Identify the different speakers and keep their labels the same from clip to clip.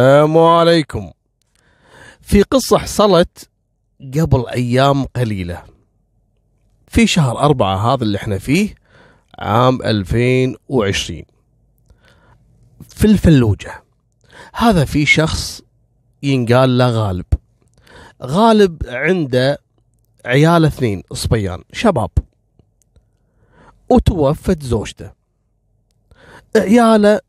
Speaker 1: السلام عليكم. في قصة حصلت قبل أيام قليلة. في شهر أربعة هذا اللي إحنا فيه عام 2020 في الفلوجة. هذا في شخص ينقال له غالب. غالب عنده عيال اثنين صبيان شباب. وتوفت زوجته. عياله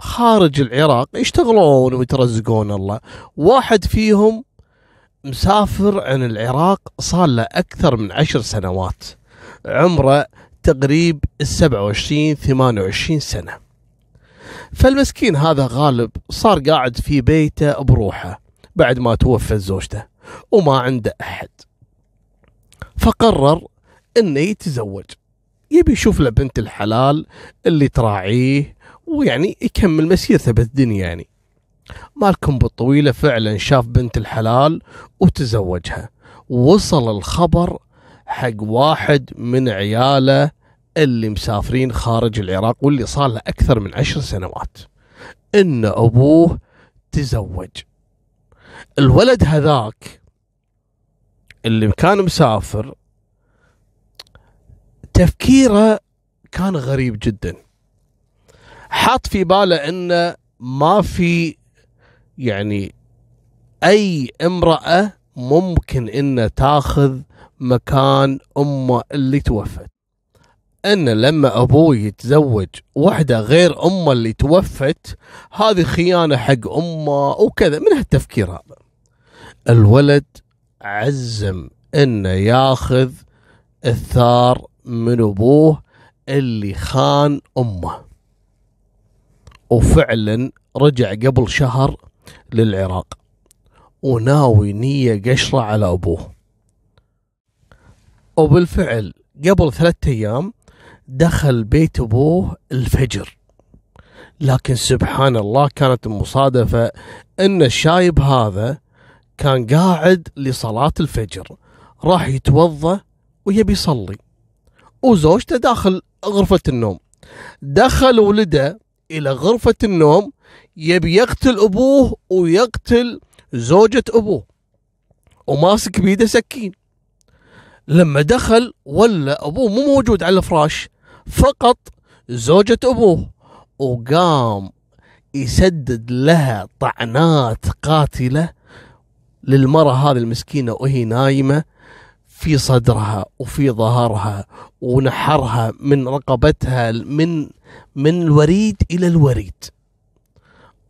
Speaker 1: خارج العراق يشتغلون ويترزقون الله. واحد فيهم مسافر عن العراق صار له أكثر من عشر سنوات. عمره تقريب السبعة وعشرين ثمانية وعشرين سنة. فالمسكين هذا غالب صار قاعد في بيته بروحه بعد ما توفت زوجته وما عنده أحد. فقرر إنه يتزوج. يبي يشوف له بنت الحلال اللي تراعيه ويعني يكمل مسيرته بالدنيا يعني. مالكم بالطويلة فعلا شاف بنت الحلال وتزوجها. وصل الخبر حق واحد من عياله اللي مسافرين خارج العراق واللي صار له أكثر من عشر سنوات. إن أبوه تزوج. الولد هذاك اللي كان مسافر تفكيره كان غريب جدا. حاط في باله إنه ما في يعني أي امرأة ممكن إنه تاخذ مكان أمه اللي توفت. إن لما أبوه يتزوج واحدة غير أمه اللي توفت هذه خيانة حق أمه وكذا من هالتفكير هذا. الولد عزم إنه ياخذ الثار من أبوه اللي خان أمه. وفعلا رجع قبل شهر للعراق وناوي نية قشرة على أبوه. وبالفعل قبل ثلاثة أيام دخل بيت أبوه الفجر. لكن سبحان الله كانت المصادفة أن الشايب هذا كان قاعد لصلاة الفجر راح يتوضأ ويبي يصلي. وزوجته داخل غرفة النوم. دخل ولده إلى غرفة النوم يبي يقتل أبوه ويقتل زوجة أبوه وماسك بيده سكين. لما دخل ولا أبوه مو موجود على الفراش فقط زوجة أبوه وقام يسدد لها طعنات قاتلة للمرأة هذه المسكينة وهي نايمة. في صدرها وفي ظهرها ونحرها من رقبتها من من الوريد إلى الوريد.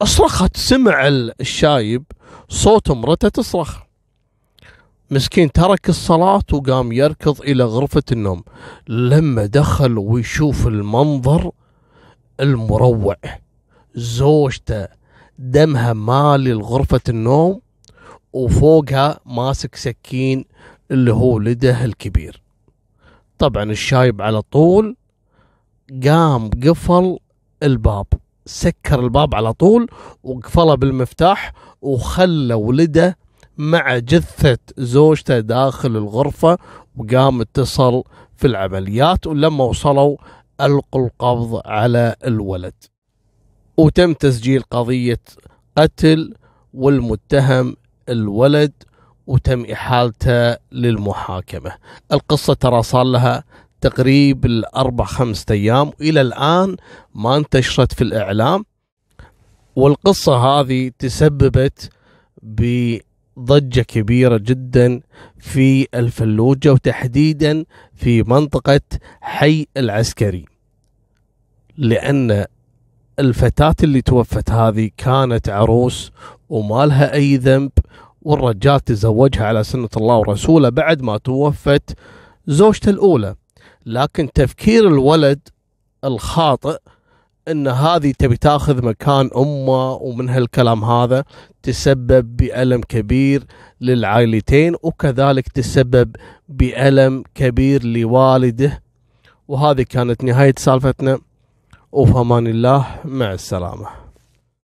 Speaker 1: أصرخت سمع الشايب صوت امرته تصرخ. مسكين ترك الصلاة وقام يركض إلى غرفة النوم. لما دخل ويشوف المنظر المروع زوجته دمها مالي لغرفة النوم وفوقها ماسك سكين اللي هو ولده الكبير. طبعا الشايب على طول قام قفل الباب سكر الباب على طول وقفله بالمفتاح وخلى ولده مع جثة زوجته داخل الغرفة وقام اتصل في العمليات ولما وصلوا ألقوا القبض على الولد. وتم تسجيل قضية قتل والمتهم الولد وتم إحالته للمحاكمة. القصة ترى صار لها تقريب الأربع خمسة أيام وإلى الآن ما انتشرت في الإعلام. والقصة هذه تسببت بضجة كبيرة جدا في الفلوجة وتحديدا في منطقة حي العسكري. لأن الفتاة اللي توفت هذه كانت عروس وما لها أي ذنب والرجال تزوجها على سنة الله ورسوله بعد ما توفت زوجته الأولى. لكن تفكير الولد الخاطئ إن هذه تبي تاخذ مكان أمه ومن هالكلام هذا تسبب بألم كبير للعائلتين وكذلك تسبب بألم كبير لوالده. وهذه كانت نهاية سالفتنا. وفمان الله. مع السلامة.